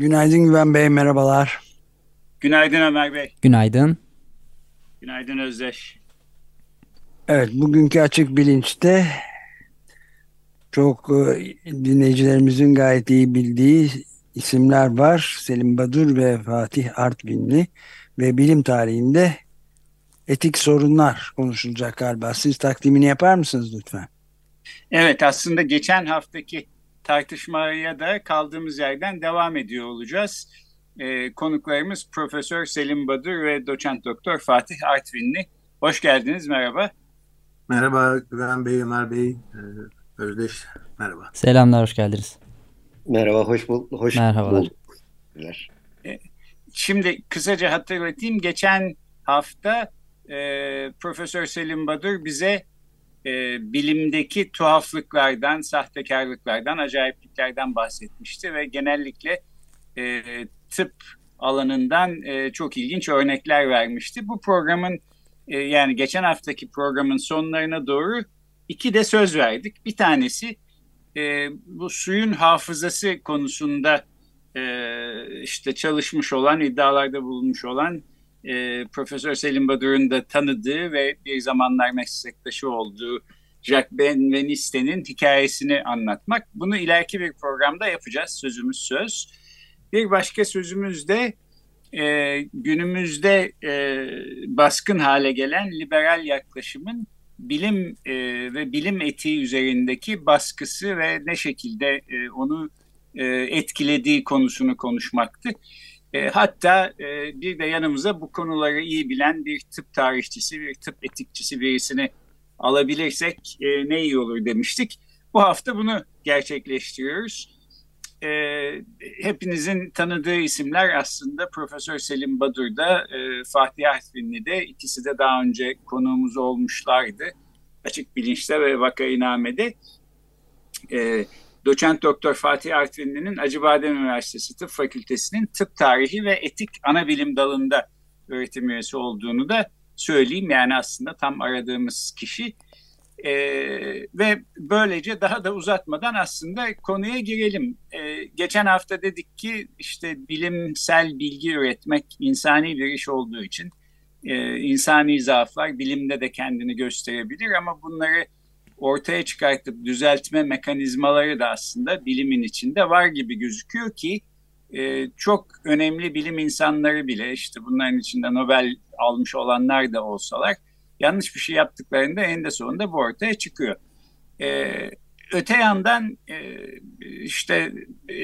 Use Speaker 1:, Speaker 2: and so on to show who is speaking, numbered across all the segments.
Speaker 1: Günaydın Güven Bey, merhabalar.
Speaker 2: Günaydın Ömer Bey.
Speaker 3: Günaydın.
Speaker 2: Günaydın Özdeş.
Speaker 1: Evet, bugünkü açık bilinçte çok e, dinleyicilerimizin gayet iyi bildiği isimler var. Selim Badur ve Fatih Artvinli ve bilim tarihinde etik sorunlar konuşulacak galiba. Siz takdimini yapar mısınız lütfen?
Speaker 2: Evet aslında geçen haftaki tartışmaya da kaldığımız yerden devam ediyor olacağız. Ee, konuklarımız Profesör Selim Badur ve Doçent Doktor Fatih Artvinli. Hoş geldiniz, merhaba.
Speaker 4: Merhaba Güven Bey, Ömer Bey, e, Özdeş, merhaba.
Speaker 3: Selamlar, hoş geldiniz.
Speaker 5: Merhaba, hoş bulduk. Hoş
Speaker 3: Merhabalar.
Speaker 5: bulduk.
Speaker 2: Şimdi kısaca hatırlatayım. Geçen hafta e, Profesör Selim Badur bize e, bilimdeki tuhaflıklardan, sahtekarlıklardan, acayipliklerden bahsetmişti ve genellikle e, tıp alanından e, çok ilginç örnekler vermişti. Bu programın e, yani geçen haftaki programın sonlarına doğru iki de söz verdik. Bir tanesi e, bu suyun hafızası konusunda e, işte çalışmış olan, iddialarda bulunmuş olan e, Profesör Selim Badur'un da tanıdığı ve bir zamanlar meslektaşı olduğu Jacques Ben Veniste'nin hikayesini anlatmak. Bunu ileriki bir programda yapacağız. Sözümüz söz. Bir başka sözümüz de e, günümüzde e, baskın hale gelen liberal yaklaşımın bilim e, ve bilim etiği üzerindeki baskısı ve ne şekilde e, onu e, etkilediği konusunu konuşmaktı. E, hatta e, bir de yanımıza bu konuları iyi bilen bir tıp tarihçisi, bir tıp etikçisi birisini alabilirsek e, ne iyi olur demiştik. Bu hafta bunu gerçekleştiriyoruz. E, hepinizin tanıdığı isimler aslında Profesör Selim Badur'da, e, Fatih Artvinli'de ikisi de daha önce konuğumuz olmuşlardı. Açık Bilinç'te ve Vakainame'de. E, Doçent Doktor Fatih Artvinli'nin Acıbadem Üniversitesi Tıp Fakültesi'nin tıp tarihi ve etik ana bilim dalında öğretim üyesi olduğunu da söyleyeyim. Yani aslında tam aradığımız kişi. Ee, ve böylece daha da uzatmadan aslında konuya girelim. Ee, geçen hafta dedik ki işte bilimsel bilgi üretmek insani bir iş olduğu için e, insani zaaflar bilimde de kendini gösterebilir ama bunları ortaya çıkartıp düzeltme mekanizmaları da aslında bilimin içinde var gibi gözüküyor ki e, çok önemli bilim insanları bile işte bunların içinde Nobel almış olanlar da olsalar yanlış bir şey yaptıklarında en de sonunda bu ortaya çıkıyor. E, öte yandan e, işte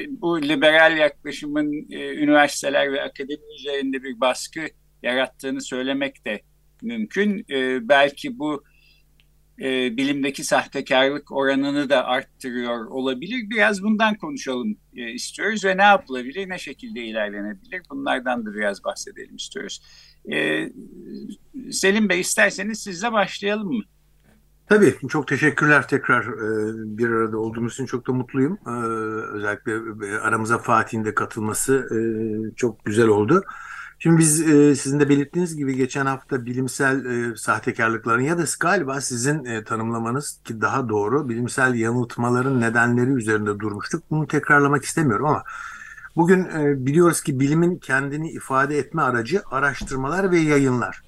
Speaker 2: bu liberal yaklaşımın üniversiteler ve akademi üzerinde bir baskı yarattığını söylemek de mümkün. Belki bu e, bilimdeki sahtekarlık oranını da arttırıyor olabilir. Biraz bundan konuşalım e, istiyoruz ve ne yapılabilir, ne şekilde ilerlenebilir bunlardan da biraz bahsedelim istiyoruz. E, Selim Bey isterseniz sizle başlayalım mı?
Speaker 4: Tabii çok teşekkürler tekrar e, bir arada olduğumuz için çok da mutluyum. E, özellikle aramıza Fatih'in de katılması e, çok güzel oldu. Şimdi biz e, sizin de belirttiğiniz gibi geçen hafta bilimsel e, sahtekarlıkların ya da galiba sizin e, tanımlamanız ki daha doğru bilimsel yanıltmaların nedenleri üzerinde durmuştuk. Bunu tekrarlamak istemiyorum ama bugün e, biliyoruz ki bilimin kendini ifade etme aracı araştırmalar ve yayınlar.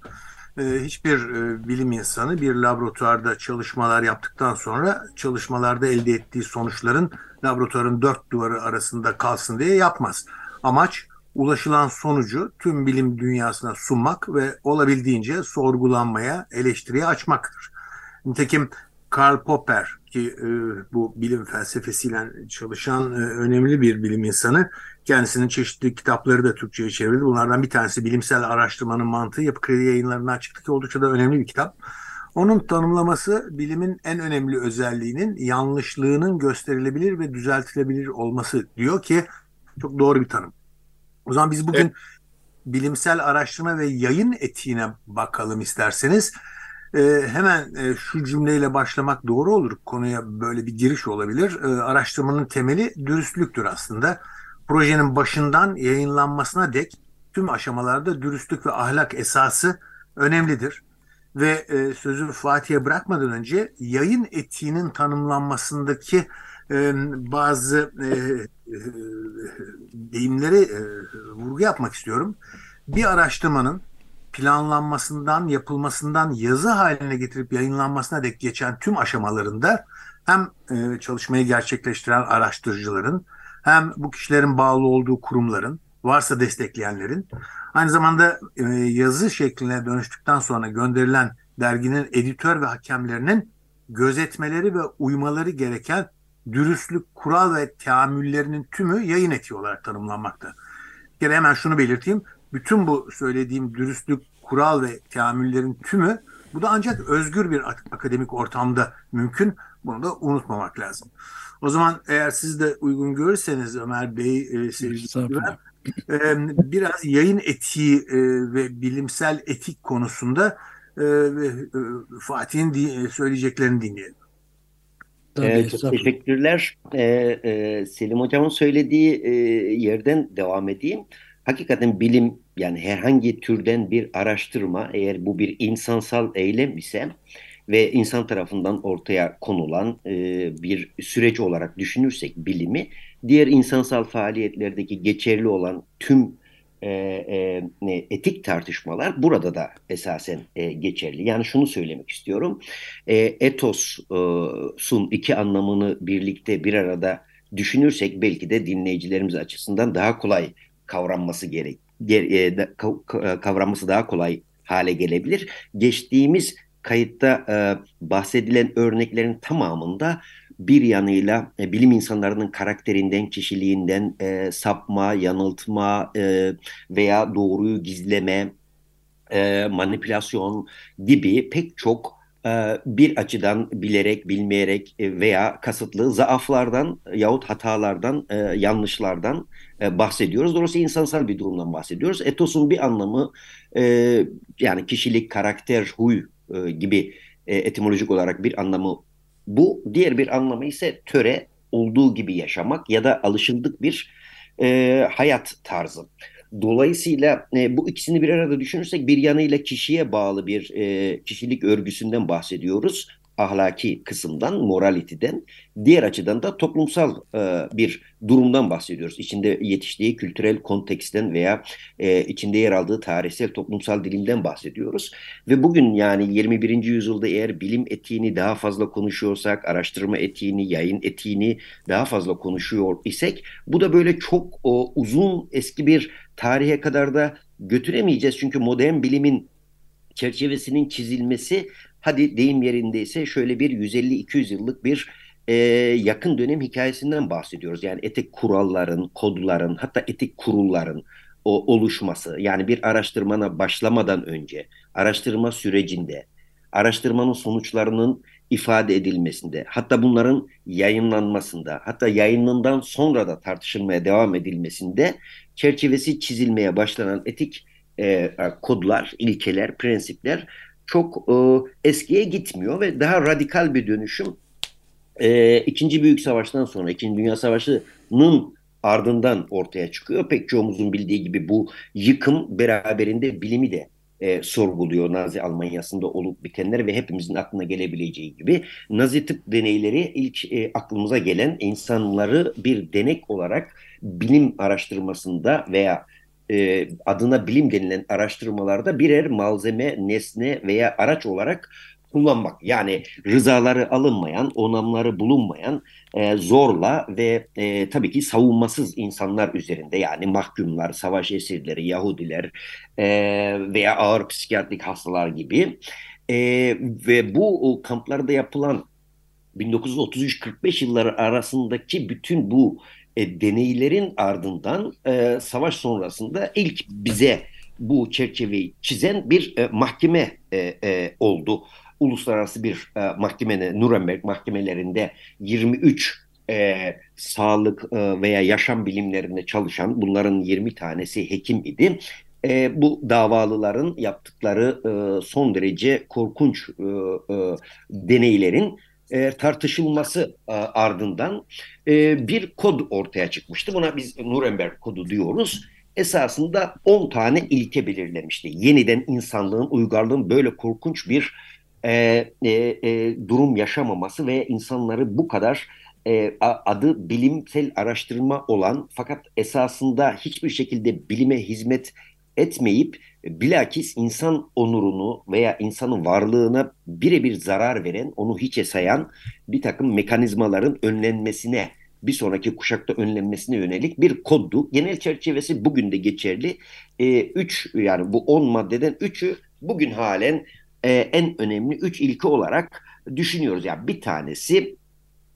Speaker 4: E, hiçbir e, bilim insanı bir laboratuvarda çalışmalar yaptıktan sonra çalışmalarda elde ettiği sonuçların laboratuvarın dört duvarı arasında kalsın diye yapmaz. Amaç ulaşılan sonucu tüm bilim dünyasına sunmak ve olabildiğince sorgulanmaya, eleştiriye açmaktır. Nitekim Karl Popper ki e, bu bilim felsefesiyle çalışan e, önemli bir bilim insanı kendisinin çeşitli kitapları da Türkçe'ye çevrildi. Bunlardan bir tanesi bilimsel araştırmanın mantığı yapı kredi yayınlarından çıktı ki oldukça da önemli bir kitap. Onun tanımlaması bilimin en önemli özelliğinin yanlışlığının gösterilebilir ve düzeltilebilir olması diyor ki çok doğru bir tanım. O zaman biz bugün evet. bilimsel araştırma ve yayın etiğine bakalım isterseniz. E, hemen e, şu cümleyle başlamak doğru olur. Konuya böyle bir giriş olabilir. E, araştırmanın temeli dürüstlüktür aslında. Projenin başından yayınlanmasına dek tüm aşamalarda dürüstlük ve ahlak esası önemlidir. Ve e, sözü Fatih'e bırakmadan önce yayın etiğinin tanımlanmasındaki bazı e, vurgu yapmak istiyorum. Bir araştırmanın planlanmasından, yapılmasından yazı haline getirip yayınlanmasına dek geçen tüm aşamalarında hem çalışmayı gerçekleştiren araştırıcıların hem bu kişilerin bağlı olduğu kurumların, varsa destekleyenlerin, aynı zamanda e, yazı şekline dönüştükten sonra gönderilen derginin editör ve hakemlerinin gözetmeleri ve uymaları gereken dürüstlük, kural ve teamüllerinin tümü yayın etiği olarak tanımlanmakta. Bir kere hemen şunu belirteyim bütün bu söylediğim dürüstlük, kural ve teamüllerin tümü bu da ancak özgür bir akademik ortamda mümkün. Bunu da unutmamak lazım. O zaman eğer siz de uygun görürseniz Ömer Bey, e, sevgili e, biraz yayın etiği e, ve bilimsel etik konusunda e, e, Fatih'in söyleyeceklerini dinleyelim.
Speaker 5: Tabii, ee, çok teşekkürler. Ee, e, Selim Hocam'ın söylediği e, yerden devam edeyim hakikaten bilim yani herhangi türden bir araştırma eğer bu bir insansal eylem ise ve insan tarafından ortaya konulan e, bir süreç olarak düşünürsek bilimi diğer insansal faaliyetlerdeki geçerli olan tüm e, e, etik tartışmalar burada da esasen e, geçerli. Yani şunu söylemek istiyorum. E, etosun iki anlamını birlikte bir arada düşünürsek belki de dinleyicilerimiz açısından daha kolay kavranması gerek e, kavranması daha kolay hale gelebilir. Geçtiğimiz kayıtta bahsedilen örneklerin tamamında bir yanıyla e, bilim insanlarının karakterinden, kişiliğinden e, sapma, yanıltma e, veya doğruyu gizleme, e, manipülasyon gibi pek çok e, bir açıdan bilerek, bilmeyerek e, veya kasıtlı zaaflardan yahut hatalardan, e, yanlışlardan bahsediyoruz. Dolayısıyla insansal bir durumdan bahsediyoruz. Etosun bir anlamı yani kişilik, karakter, huy gibi etimolojik olarak bir anlamı bu. Diğer bir anlamı ise töre, olduğu gibi yaşamak ya da alışıldık bir hayat tarzı. Dolayısıyla e, bu ikisini bir arada düşünürsek bir yanıyla kişiye bağlı bir e, kişilik örgüsünden bahsediyoruz ahlaki kısımdan, moralitiden, diğer açıdan da toplumsal e, bir durumdan bahsediyoruz. İçinde yetiştiği kültürel konteksten veya e, içinde yer aldığı tarihsel toplumsal dilimden bahsediyoruz. Ve bugün yani 21. yüzyılda eğer bilim etiğini daha fazla konuşuyorsak, araştırma etiğini, yayın etiğini daha fazla konuşuyor isek, bu da böyle çok o, uzun eski bir tarihe kadar da götüremeyeceğiz. Çünkü modern bilimin çerçevesinin çizilmesi hadi deyim yerindeyse şöyle bir 150-200 yıllık bir e, yakın dönem hikayesinden bahsediyoruz. Yani etik kuralların, kodların hatta etik kurulların o oluşması yani bir araştırmana başlamadan önce araştırma sürecinde araştırmanın sonuçlarının ifade edilmesinde hatta bunların yayınlanmasında hatta yayınından sonra da tartışılmaya devam edilmesinde çerçevesi çizilmeye başlanan etik e, kodlar, ilkeler, prensipler çok e, eskiye gitmiyor ve daha radikal bir dönüşüm e, İkinci Büyük Savaş'tan sonra, İkinci Dünya Savaşı'nın ardından ortaya çıkıyor. Pek çoğumuzun bildiği gibi bu yıkım beraberinde bilimi de e, sorguluyor Nazi Almanya'sında olup bitenler ve hepimizin aklına gelebileceği gibi Nazi tıp deneyleri ilk e, aklımıza gelen insanları bir denek olarak bilim araştırmasında veya e, adına bilim denilen araştırmalarda birer malzeme, nesne veya araç olarak kullanmak. Yani rızaları alınmayan, onamları bulunmayan e, zorla ve e, tabii ki savunmasız insanlar üzerinde yani mahkumlar, savaş esirleri, Yahudiler e, veya ağır psikiyatrik hastalar gibi e, ve bu kamplarda yapılan 1933-45 yılları arasındaki bütün bu e, deneylerin ardından e, savaş sonrasında ilk bize bu çerçeveyi çizen bir e, mahkeme e, e, oldu. uluslararası bir e, mahkemede Nuremberg mahkemelerinde 23 e, sağlık e, veya yaşam bilimlerinde çalışan bunların 20 tanesi hekim idi. E, bu davalıların yaptıkları e, son derece korkunç e, e, deneylerin e, tartışılması e, ardından e, bir kod ortaya çıkmıştı. Buna biz Nuremberg kodu diyoruz. Esasında 10 tane ilke belirlemişti. Yeniden insanlığın, uygarlığın böyle korkunç bir e, e, e, durum yaşamaması ve insanları bu kadar e, adı bilimsel araştırma olan fakat esasında hiçbir şekilde bilime hizmet etmeyip bilakis insan onurunu veya insanın varlığına birebir zarar veren, onu hiçe sayan bir takım mekanizmaların önlenmesine, bir sonraki kuşakta önlenmesine yönelik bir koddu. Genel çerçevesi bugün de geçerli. E, üç yani bu on maddeden üçü bugün halen e, en önemli üç ilke olarak düşünüyoruz. Yani bir tanesi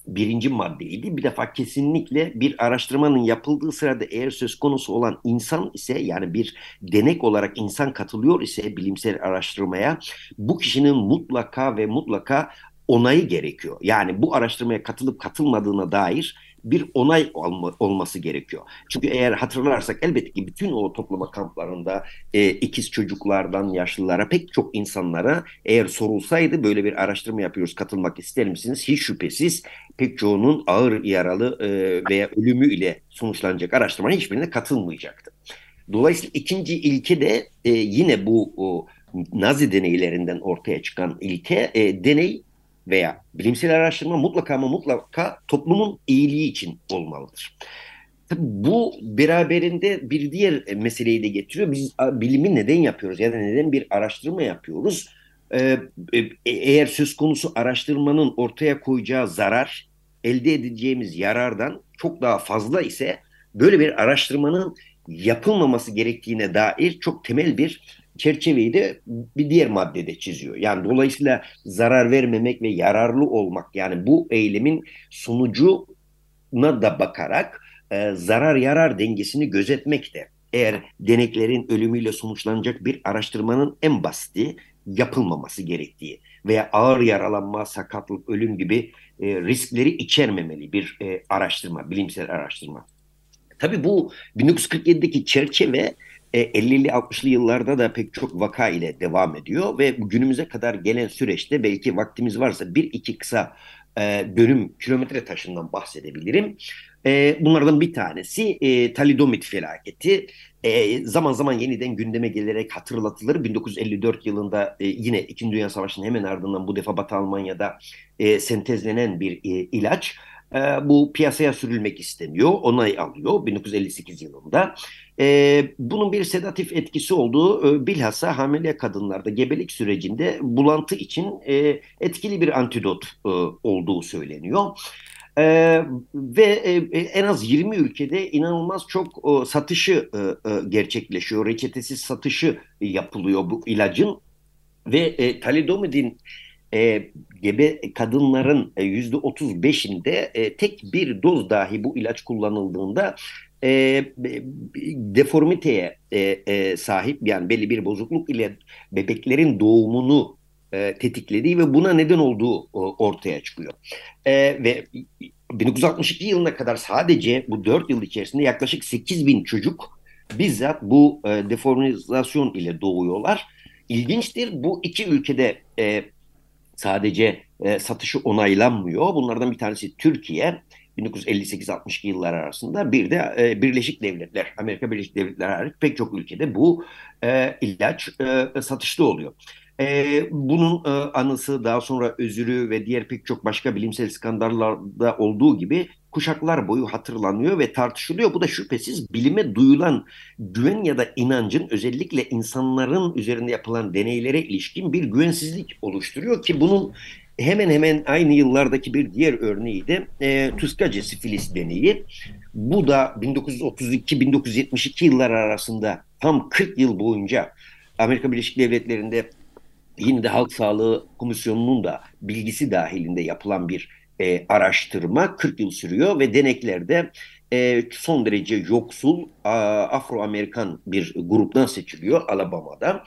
Speaker 5: birinci maddeydi. Bir defa kesinlikle bir araştırmanın yapıldığı sırada eğer söz konusu olan insan ise yani bir denek olarak insan katılıyor ise bilimsel araştırmaya bu kişinin mutlaka ve mutlaka onayı gerekiyor. Yani bu araştırmaya katılıp katılmadığına dair bir onay olma, olması gerekiyor. Çünkü eğer hatırlarsak elbette ki bütün o toplama kamplarında e, ikiz çocuklardan yaşlılara pek çok insanlara eğer sorulsaydı böyle bir araştırma yapıyoruz katılmak ister misiniz? Hiç şüphesiz pek çoğunun ağır yaralı e, veya ölümü ile sonuçlanacak araştırmanın hiçbirine katılmayacaktı. Dolayısıyla ikinci ilke de e, yine bu o, Nazi deneylerinden ortaya çıkan ilke e, deney veya bilimsel araştırma mutlaka ama mutlaka toplumun iyiliği için olmalıdır. Tabii bu beraberinde bir diğer meseleyi de getiriyor. Biz bilimi neden yapıyoruz ya da neden bir araştırma yapıyoruz? Ee, e, eğer söz konusu araştırmanın ortaya koyacağı zarar elde edeceğimiz yarardan çok daha fazla ise böyle bir araştırmanın yapılmaması gerektiğine dair çok temel bir çerçeveyi de bir diğer maddede çiziyor. Yani dolayısıyla zarar vermemek ve yararlı olmak yani bu eylemin sonucuna da bakarak e, zarar yarar dengesini gözetmek de eğer deneklerin ölümüyle sonuçlanacak bir araştırmanın en basiti yapılmaması gerektiği veya ağır yaralanma, sakatlık, ölüm gibi e, riskleri içermemeli bir e, araştırma, bilimsel araştırma. Tabii bu 1947'deki çerçeve 50'li e, 60'lı yıllarda da pek çok vaka ile devam ediyor ve günümüze kadar gelen süreçte belki vaktimiz varsa bir iki kısa e, dönüm kilometre taşından bahsedebilirim. E, bunlardan bir tanesi e, talidomit felaketi. E, zaman zaman yeniden gündeme gelerek hatırlatılır. 1954 yılında e, yine İkinci Dünya Savaşı'nın hemen ardından bu defa Batı Almanya'da e, sentezlenen bir e, ilaç. E, bu piyasaya sürülmek isteniyor, onay alıyor 1958 yılında. E, bunun bir sedatif etkisi olduğu e, bilhassa hamile kadınlarda gebelik sürecinde bulantı için e, etkili bir antidot e, olduğu söyleniyor. Ee, ve e, en az 20 ülkede inanılmaz çok e, satışı e, e, gerçekleşiyor. Reçetesiz satışı yapılıyor bu ilacın. Ve e, talidomidin e, gebe kadınların yüzde otuz beşinde e, tek bir doz dahi bu ilaç kullanıldığında e, deformiteye e, e, sahip yani belli bir bozukluk ile bebeklerin doğumunu e, tetiklediği ve buna neden olduğu e, ortaya çıkıyor. E, ve 1962 yılına kadar sadece bu 4 yıl içerisinde yaklaşık 8 bin çocuk bizzat bu e, deformizasyon ile doğuyorlar. İlginçtir bu iki ülkede e, sadece e, satışı onaylanmıyor. Bunlardan bir tanesi Türkiye. 1958-62 yıllar arasında bir de e, Birleşik Devletler, Amerika Birleşik Devletleri hariç pek çok ülkede bu e, ilaç e, satışta oluyor. E, bunun e, anısı daha sonra özürü ve diğer pek çok başka bilimsel skandallarda olduğu gibi kuşaklar boyu hatırlanıyor ve tartışılıyor. Bu da şüphesiz bilime duyulan güven ya da inancın özellikle insanların üzerinde yapılan deneylere ilişkin bir güvensizlik oluşturuyor ki bunun hemen hemen aynı yıllardaki bir diğer örneği de e, Tuskace sifilis deneyi. Bu da 1932-1972 yıllar arasında tam 40 yıl boyunca Amerika Birleşik Devletleri'nde yine de Halk Sağlığı Komisyonu'nun da bilgisi dahilinde yapılan bir e, araştırma 40 yıl sürüyor ve deneklerde e, son derece yoksul Afro-Amerikan bir gruptan seçiliyor Alabama'da.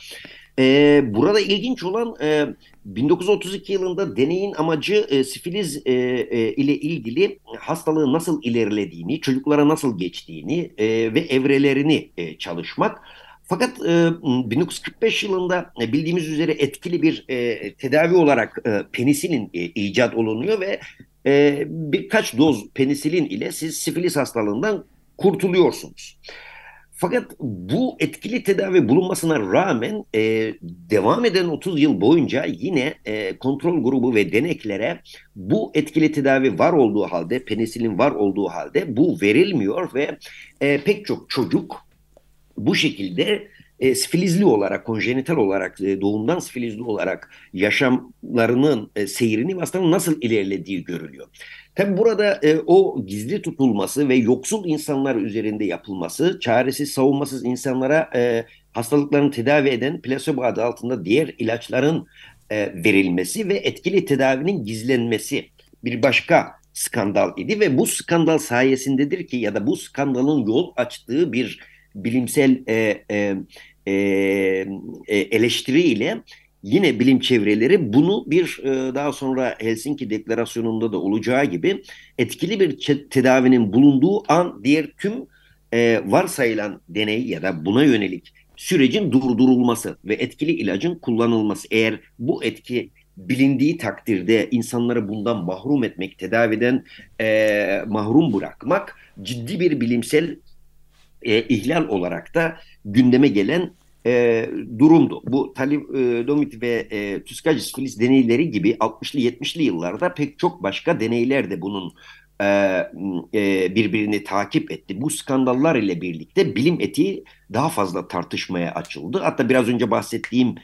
Speaker 5: E, burada ilginç olan e, 1932 yılında deneyin amacı e, sifiliz e, e, ile ilgili hastalığın nasıl ilerlediğini, çocuklara nasıl geçtiğini e, ve evrelerini e, çalışmak. Fakat e, 1945 yılında e, bildiğimiz üzere etkili bir e, tedavi olarak e, penisilin e, icat olunuyor ve e, birkaç doz penisilin ile siz sifilis hastalığından kurtuluyorsunuz. Fakat bu etkili tedavi bulunmasına rağmen e, devam eden 30 yıl boyunca yine e, kontrol grubu ve deneklere bu etkili tedavi var olduğu halde, penisilin var olduğu halde bu verilmiyor ve e, pek çok çocuk bu şekilde e, sifilizli olarak, konjenital olarak, e, doğumdan sifilizli olarak yaşamlarının e, seyrini hastanın nasıl ilerlediği görülüyor. Tabi burada e, o gizli tutulması ve yoksul insanlar üzerinde yapılması, çaresiz, savunmasız insanlara e, hastalıklarını tedavi eden plasebo adı altında diğer ilaçların e, verilmesi ve etkili tedavinin gizlenmesi bir başka skandal idi ve bu skandal sayesindedir ki ya da bu skandalın yol açtığı bir bilimsel e, e, e, e eleştiriyle yine bilim çevreleri bunu bir e, daha sonra Helsinki Deklarasyonu'nda da olacağı gibi etkili bir tedavinin bulunduğu an diğer tüm e, varsayılan deney ya da buna yönelik sürecin durdurulması ve etkili ilacın kullanılması. Eğer bu etki bilindiği takdirde insanları bundan mahrum etmek, tedaviden e, mahrum bırakmak ciddi bir bilimsel e, ihlal olarak da gündeme gelen e, durumdu. Bu talidomid ve e, Tuskagis filiz deneyleri gibi 60'lı 70'li yıllarda pek çok başka deneyler de bunun e, e, birbirini takip etti. Bu skandallar ile birlikte bilim etiği daha fazla tartışmaya açıldı. Hatta biraz önce bahsettiğim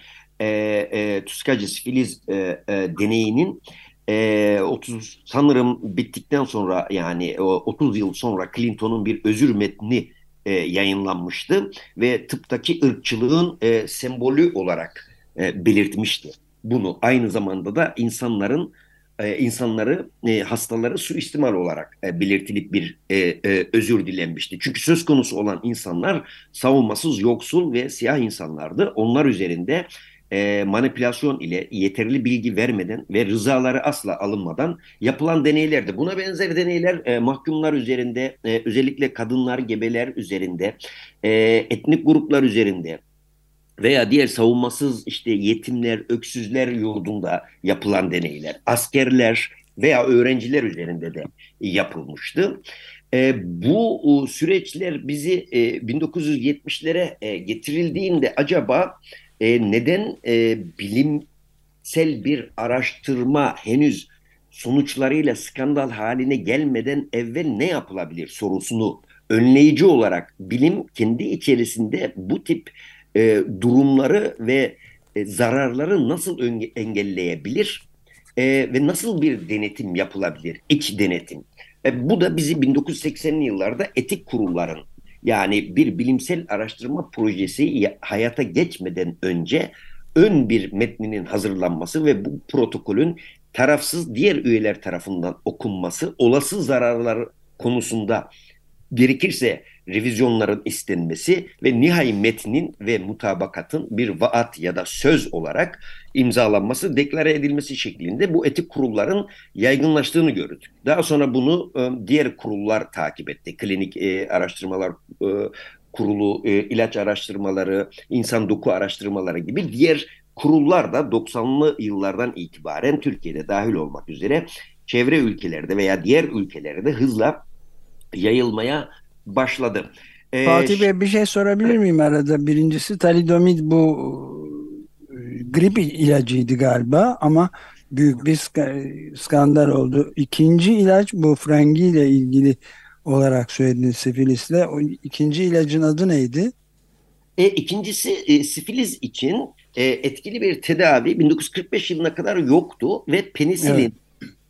Speaker 5: e, e, Tuskagis filiz e, e, deneyinin e, 30 sanırım bittikten sonra yani 30 yıl sonra Clinton'un bir özür metni e, yayınlanmıştı ve tıptaki ırkçılığın e, sembolü olarak e, belirtmişti. Bunu aynı zamanda da insanların e, insanları e, hastaları suistimal olarak e, belirtilip bir e, e, özür dilenmişti. Çünkü söz konusu olan insanlar savunmasız, yoksul ve siyah insanlardı. Onlar üzerinde e, manipülasyon ile yeterli bilgi vermeden ve rızaları asla alınmadan yapılan deneylerdi. Buna benzer deneyler e, mahkumlar üzerinde, e, özellikle kadınlar, gebeler üzerinde, e, etnik gruplar üzerinde veya diğer savunmasız işte yetimler, öksüzler yurdunda yapılan deneyler, askerler veya öğrenciler üzerinde de yapılmıştı. E, bu süreçler bizi e, 1970'lere e, getirildiğinde acaba e, neden e, bilimsel bir araştırma henüz sonuçlarıyla skandal haline gelmeden evvel ne yapılabilir sorusunu önleyici olarak bilim kendi içerisinde bu tip e, durumları ve e, zararları nasıl engelleyebilir e, ve nasıl bir denetim yapılabilir, iç denetim. E, bu da bizi 1980'li yıllarda etik kurulların yani bir bilimsel araştırma projesi hayata geçmeden önce ön bir metninin hazırlanması ve bu protokolün tarafsız diğer üyeler tarafından okunması olası zararlar konusunda gerekirse revizyonların istenmesi ve nihai metnin ve mutabakatın bir vaat ya da söz olarak imzalanması, deklare edilmesi şeklinde bu etik kurulların yaygınlaştığını gördük. Daha sonra bunu e, diğer kurullar takip etti. Klinik e, araştırmalar e, kurulu, ilaç araştırmaları, insan doku araştırmaları gibi diğer kurullar da 90'lı yıllardan itibaren Türkiye'de dahil olmak üzere çevre ülkelerde veya diğer ülkelerde hızla yayılmaya başladı.
Speaker 1: Ee, Fatih Bey bir şey sorabilir miyim arada? Birincisi talidomid bu e, grip ilacıydı galiba ama büyük bir skandal oldu. İkinci ilaç bu frengi ile ilgili olarak söylediniz sifilisle. O ikinci ilacın adı neydi?
Speaker 5: E, ikincisi e, sifilis için e, etkili bir tedavi 1945 yılına kadar yoktu ve penisilin evet.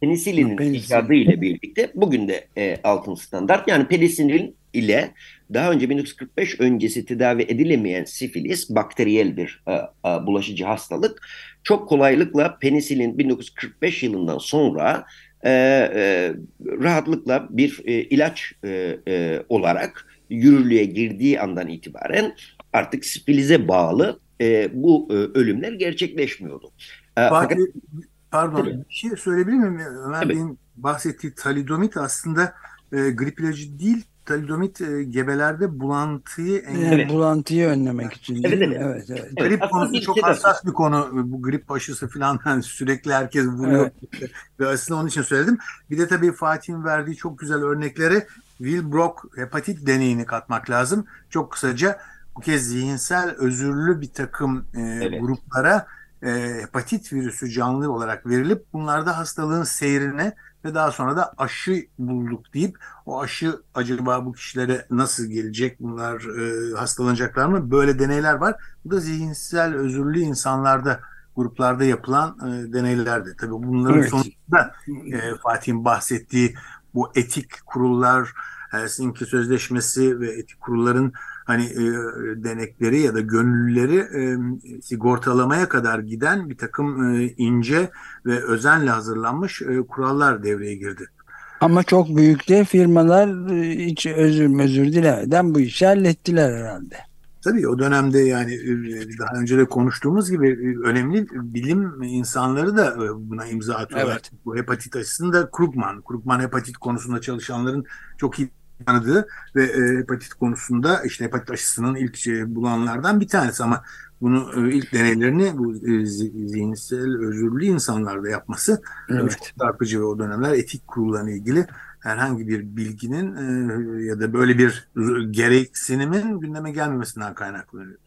Speaker 5: Penisilinin Penisilin. icadı ile birlikte bugün de e, altın standart. Yani penisilin ile daha önce 1945 öncesi tedavi edilemeyen sifilis bakteriyel bir e, e, bulaşıcı hastalık. Çok kolaylıkla penisilin 1945 yılından sonra e, e, rahatlıkla bir e, ilaç e, e, olarak yürürlüğe girdiği andan itibaren artık sifilize bağlı e, bu e, ölümler gerçekleşmiyordu.
Speaker 4: E, fakat, pardon tabii. bir şey söyleyebilir miyim? Ömer Bey'in bahsettiği talidomit aslında e, grip ilacı değil talidomit e, gebelerde bulantıyı
Speaker 1: engellemek. Evet. Bulantıyı önlemek için evet, mi? Evet,
Speaker 4: evet. Grip evet, konusu çok şey hassas bir konu. Bu grip aşısı falan yani sürekli herkes vuruyor. Evet. Ve aslında onun için söyledim. Bir de tabii Fatih'in verdiği çok güzel örnekleri Wilbrock hepatit deneyini katmak lazım. Çok kısaca bu kez zihinsel özürlü bir takım e, evet. gruplara e, hepatit virüsü canlı olarak verilip bunlarda hastalığın seyrine ve daha sonra da aşı bulduk deyip o aşı acaba bu kişilere nasıl gelecek bunlar e, hastalanacaklar mı böyle deneyler var. Bu da zihinsel özürlü insanlarda gruplarda yapılan e, deneylerdi. Tabii bunların evet. sonunda e, Fatih'in bahsettiği bu etik kurullar Helsinki Sözleşmesi ve etik kurulların hani e, denekleri ya da gönüllüleri e, sigortalamaya kadar giden bir takım e, ince ve özenle hazırlanmış e, kurallar devreye girdi.
Speaker 1: Ama çok büyük de firmalar e, hiç özür özür dilemeden bu işi hallettiler herhalde.
Speaker 4: Tabii o dönemde yani e, daha önce de konuştuğumuz gibi e, önemli bilim insanları da buna imza atıyorlar. Evet. Bu hepatit aşısında Krugman, Krugman hepatit konusunda çalışanların çok iyi tanıdığı ve e, hepatit konusunda işte hepatit aşısının ilk şey, bulanlardan bir tanesi ama bunu e, ilk deneylerini bu e, zihinsel özürlü insanlarda yapması evet. çok çarpıcı ve o dönemler etik kurullarına ilgili herhangi bir bilginin e, ya da böyle bir gereksinimin gündeme gelmemesinden kaynaklanıyor.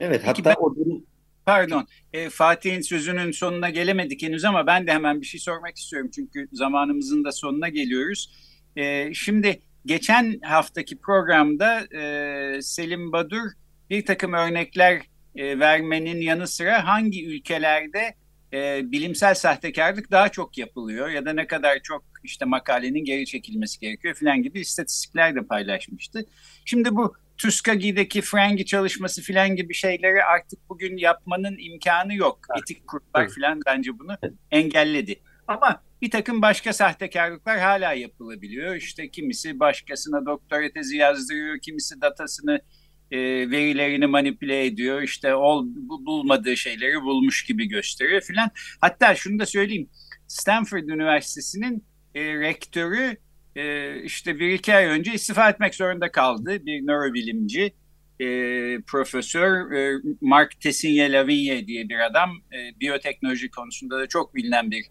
Speaker 2: Evet Peki hatta ben, o durum Pardon, e, Fatih'in sözünün sonuna gelemedik henüz ama ben de hemen bir şey sormak istiyorum çünkü zamanımızın da sonuna geliyoruz. E, şimdi geçen haftaki programda e, Selim Badur bir takım örnekler e, vermenin yanı sıra hangi ülkelerde e, bilimsel sahtekarlık daha çok yapılıyor ya da ne kadar çok işte makalenin geri çekilmesi gerekiyor falan gibi istatistikler de paylaşmıştı. Şimdi bu Tuskagi'deki Frangi çalışması falan gibi şeyleri artık bugün yapmanın imkanı yok. Etik kurullar falan bence bunu engelledi. Ama bir takım başka sahtekarlıklar hala yapılabiliyor. İşte kimisi başkasına doktora tezi yazdırıyor, kimisi datasını e, verilerini manipüle ediyor. İşte ol, bulmadığı şeyleri bulmuş gibi gösteriyor filan. Hatta şunu da söyleyeyim. Stanford Üniversitesi'nin e, rektörü e, işte bir iki ay önce istifa etmek zorunda kaldı. Bir nörobilimci, e, profesör e, Mark Tessier Lavigne diye bir adam. E, biyoteknoloji konusunda da çok bilinen bir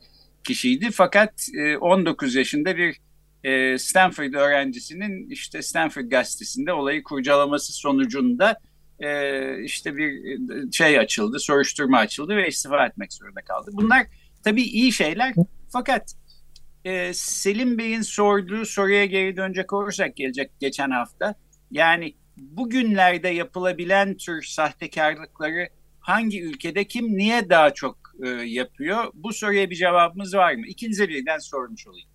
Speaker 2: kişiydi. Fakat 19 e, yaşında bir e, Stanford öğrencisinin işte Stanford gazetesinde olayı kurcalaması sonucunda e, işte bir şey açıldı, soruşturma açıldı ve istifa etmek zorunda kaldı. Bunlar tabii iyi şeyler fakat Selim Bey'in sorduğu soruya geri dönecek olursak gelecek geçen hafta yani bugünlerde yapılabilen tür sahtekarlıkları hangi ülkede kim niye daha çok e, yapıyor? Bu soruya bir cevabımız var mı? İkinize birden sormuş olayım.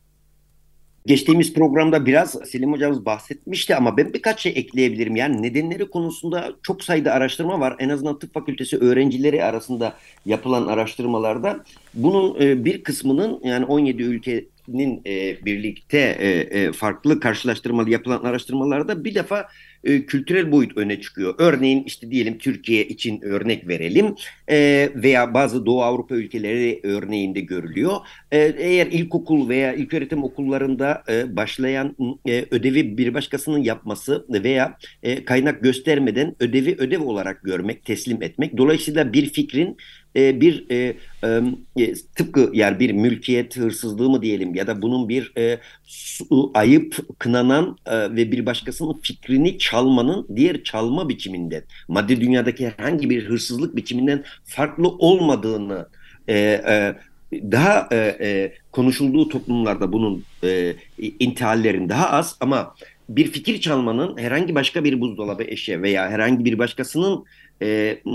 Speaker 5: Geçtiğimiz programda biraz Selim hocamız bahsetmişti ama ben birkaç şey ekleyebilirim. Yani nedenleri konusunda çok sayıda araştırma var. En azından tıp fakültesi öğrencileri arasında yapılan araştırmalarda bunun e, bir kısmının yani 17 ülkenin e, birlikte e, e, farklı karşılaştırmalı yapılan araştırmalarda bir defa e, kültürel boyut öne çıkıyor. Örneğin işte diyelim Türkiye için örnek verelim e, veya bazı Doğu Avrupa ülkeleri örneğinde görülüyor. E, eğer ilkokul veya ilköğretim okullarında başlayan ödevi bir başkasının yapması veya kaynak göstermeden ödevi ödev olarak görmek, teslim etmek. Dolayısıyla bir fikrin e, bir e, e, tıpkı yani bir mülkiyet hırsızlığı mı diyelim ya da bunun bir e, su, ayıp kınanan e, ve bir başkasının fikrini çalmanın diğer çalma biçiminden maddi dünyadaki herhangi bir hırsızlık biçiminden farklı olmadığını e, e, daha e, e, konuşulduğu toplumlarda bunun e, intihallerin daha az ama bir fikir çalmanın herhangi başka bir buzdolabı eşya veya herhangi bir başkasının e,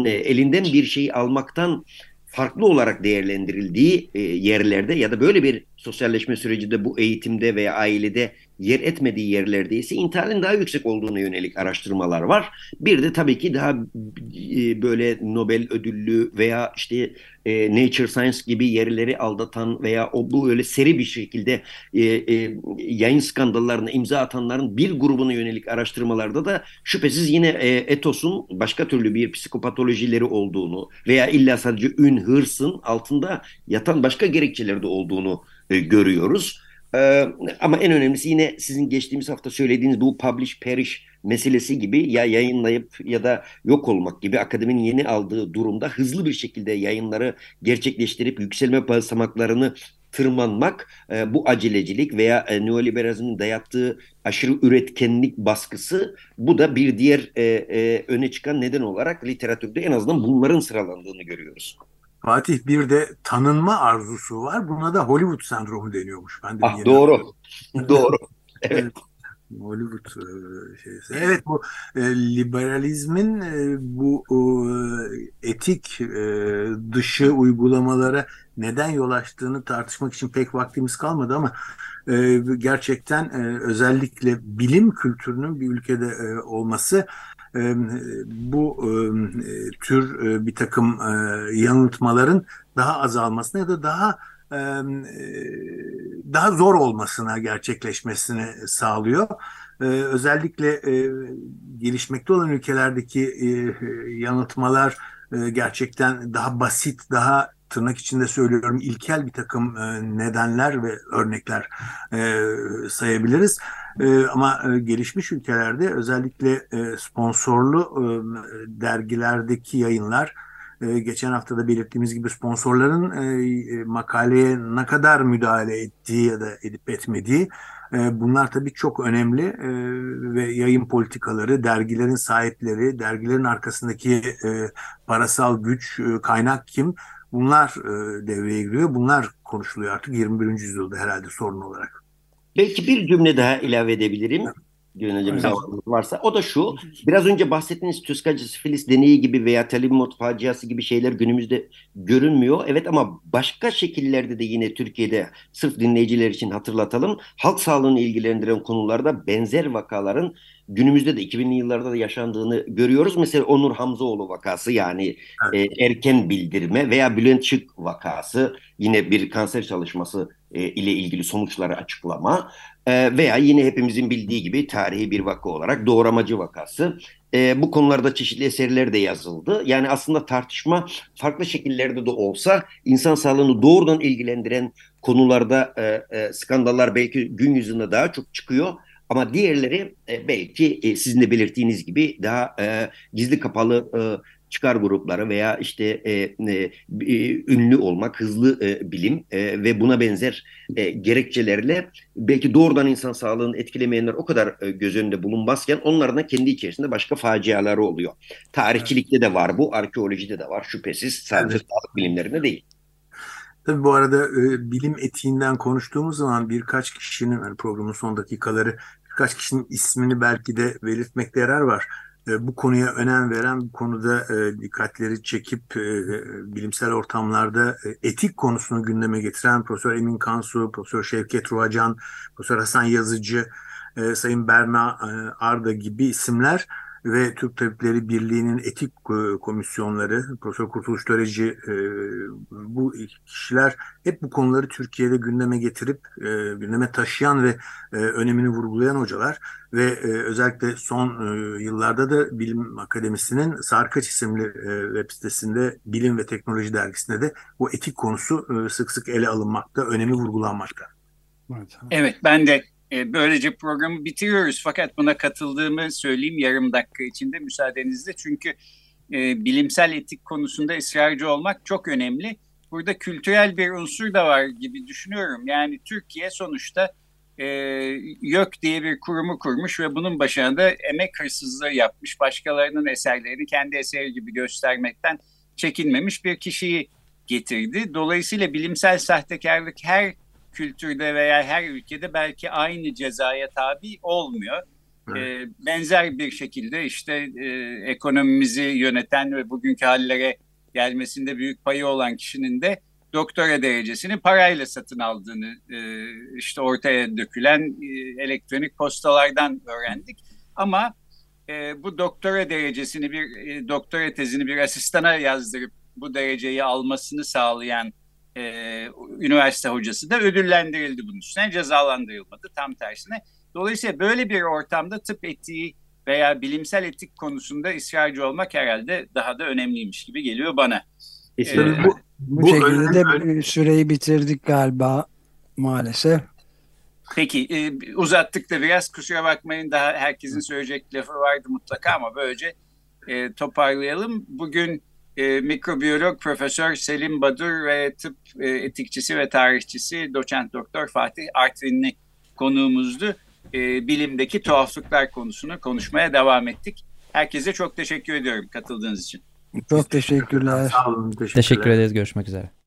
Speaker 5: elinden bir şeyi almaktan farklı olarak değerlendirildiği e, yerlerde ya da böyle bir sosyalleşme sürecinde bu eğitimde veya ailede yer etmediği yerlerde ise intihalin daha yüksek olduğuna yönelik araştırmalar var. Bir de tabii ki daha e, böyle Nobel ödüllü veya işte e, Nature Science gibi yerleri aldatan veya o bu öyle seri bir şekilde e, yayın skandallarına imza atanların bir grubuna yönelik araştırmalarda da şüphesiz yine etosun başka türlü bir psikopatolojileri olduğunu veya illa sadece ün, hırsın altında yatan başka gerekçeleri de olduğunu görüyoruz. Ee, ama en önemlisi yine sizin geçtiğimiz hafta söylediğiniz bu publish perish meselesi gibi ya yayınlayıp ya da yok olmak gibi akademinin yeni aldığı durumda hızlı bir şekilde yayınları gerçekleştirip yükselme basamaklarını tırmanmak e, bu acelecilik veya e, neoliberalizmin dayattığı aşırı üretkenlik baskısı bu da bir diğer e, e, öne çıkan neden olarak literatürde en azından bunların sıralandığını görüyoruz.
Speaker 4: Fatih bir de tanınma arzusu var. Buna da Hollywood sendromu deniyormuş. Ben de
Speaker 5: ah, doğru. doğru.
Speaker 4: Evet. Hollywood e, şeysi. Evet bu e, liberalizmin e, bu e, etik e, dışı uygulamalara neden yol açtığını tartışmak için pek vaktimiz kalmadı ama e, gerçekten e, özellikle bilim kültürünün bir ülkede e, olması bu tür bir takım yanıltmaların daha azalmasına ya da daha daha zor olmasına gerçekleşmesini sağlıyor. Özellikle gelişmekte olan ülkelerdeki yanıltmalar gerçekten daha basit, daha tırnak içinde söylüyorum ilkel bir takım nedenler ve örnekler sayabiliriz. E, ama e, gelişmiş ülkelerde özellikle e, sponsorlu e, dergilerdeki yayınlar e, geçen hafta da belirttiğimiz gibi sponsorların e, makaleye ne kadar müdahale ettiği ya da edip etmediği e, bunlar tabii çok önemli e, ve yayın politikaları, dergilerin sahipleri, dergilerin arkasındaki e, parasal güç, e, kaynak kim bunlar e, devreye giriyor. Bunlar konuşuluyor artık 21. yüzyılda herhalde sorun olarak.
Speaker 5: Belki bir cümle daha ilave edebilirim. Zamanımız varsa. O da şu. Biraz önce bahsettiğiniz Tüskacı Sifilis deneyi gibi veya Talimot faciası gibi şeyler günümüzde görünmüyor. Evet ama başka şekillerde de yine Türkiye'de sırf dinleyiciler için hatırlatalım. Halk sağlığını ilgilendiren konularda benzer vakaların günümüzde de 2000'li yıllarda da yaşandığını görüyoruz. Mesela Onur Hamzoğlu vakası yani evet. e, erken bildirme veya Bülent Çık vakası yine bir kanser çalışması e, ile ilgili sonuçları açıklama e, veya yine hepimizin bildiği gibi tarihi bir vaka olarak doğramacı vakası. E, bu konularda çeşitli eserler de yazıldı. Yani aslında tartışma farklı şekillerde de olsa insan sağlığını doğrudan ilgilendiren konularda skandallar belki gün yüzünde daha çok çıkıyor. Ama diğerleri belki sizin de belirttiğiniz gibi daha gizli kapalı çıkar grupları veya işte e, e, e, ünlü olmak, hızlı e, bilim e, ve buna benzer e, gerekçelerle belki doğrudan insan sağlığını etkilemeyenler o kadar e, göz önünde bulunmazken onların da kendi içerisinde başka faciaları oluyor. Tarihçilikte de var bu, arkeolojide de var şüphesiz sadece evet. sağlık bilimlerinde değil.
Speaker 4: Tabii bu arada e, bilim etiğinden konuştuğumuz zaman birkaç kişinin yani programın son dakikaları birkaç kişinin ismini belki de belirtmekte yarar var. E, bu konuya önem veren, bu konuda e, dikkatleri çekip e, bilimsel ortamlarda etik konusunu gündeme getiren Profesör Emin Kansu, Profesör Şevket Ruhacan, Profesör Hasan Yazıcı, Sayın Berna Arda gibi isimler ve Türk Tabipleri Birliği'nin etik e, komisyonları, Profesör Kurtuluş Töreci e, bu kişiler hep bu konuları Türkiye'de gündeme getirip e, gündeme taşıyan ve önemini vurgulayan hocalar ve özellikle son yıllarda da Bilim Akademisi'nin Sarkaç isimli web sitesinde Bilim ve Teknoloji dergisinde de bu etik konusu sık sık ele alınmakta, önemi vurgulanmakta.
Speaker 2: Evet ben de e, böylece programı bitiriyoruz. Fakat buna katıldığımı söyleyeyim yarım dakika içinde müsaadenizle. Çünkü e, bilimsel etik konusunda ısrarcı olmak çok önemli. Burada kültürel bir unsur da var gibi düşünüyorum. Yani Türkiye sonuçta e, YÖK diye bir kurumu kurmuş ve bunun başına da emek hırsızlığı yapmış. Başkalarının eserlerini kendi eseri gibi göstermekten çekinmemiş bir kişiyi getirdi. Dolayısıyla bilimsel sahtekarlık her kültürde veya her ülkede belki aynı cezaya tabi olmuyor. Evet. E, benzer bir şekilde işte e, ekonomimizi yöneten ve bugünkü hallere gelmesinde büyük payı olan kişinin de doktora derecesini parayla satın aldığını e, işte ortaya dökülen e, elektronik postalardan öğrendik. Ama e, bu doktora derecesini bir e, doktora tezini bir asistana yazdırıp bu dereceyi almasını sağlayan e, üniversite hocası da ödüllendirildi bunun üstüne cezalandırılmadı tam tersine. Dolayısıyla böyle bir ortamda tıp etiği veya bilimsel etik konusunda ısrarcı olmak herhalde daha da önemliymiş gibi geliyor bana.
Speaker 1: Ee, bu, bu, bu şekilde de süreyi bitirdik galiba maalesef.
Speaker 2: Peki e, uzattık da biraz kusura bakmayın daha herkesin söyleyecek lafı vardı mutlaka ama böylece e, toparlayalım. Bugün e, mikrobiyolog Profesör Selim Badur ve tıp e, etikçisi ve tarihçisi doçent doktor Fatih Artvinli konuğumuzdu. E, bilimdeki tuhaflıklar konusunu konuşmaya devam ettik. Herkese çok teşekkür ediyorum katıldığınız için.
Speaker 1: Çok teşekkürler.
Speaker 4: Sağ olun. Teşekkürler.
Speaker 3: Teşekkür ederiz. Görüşmek üzere.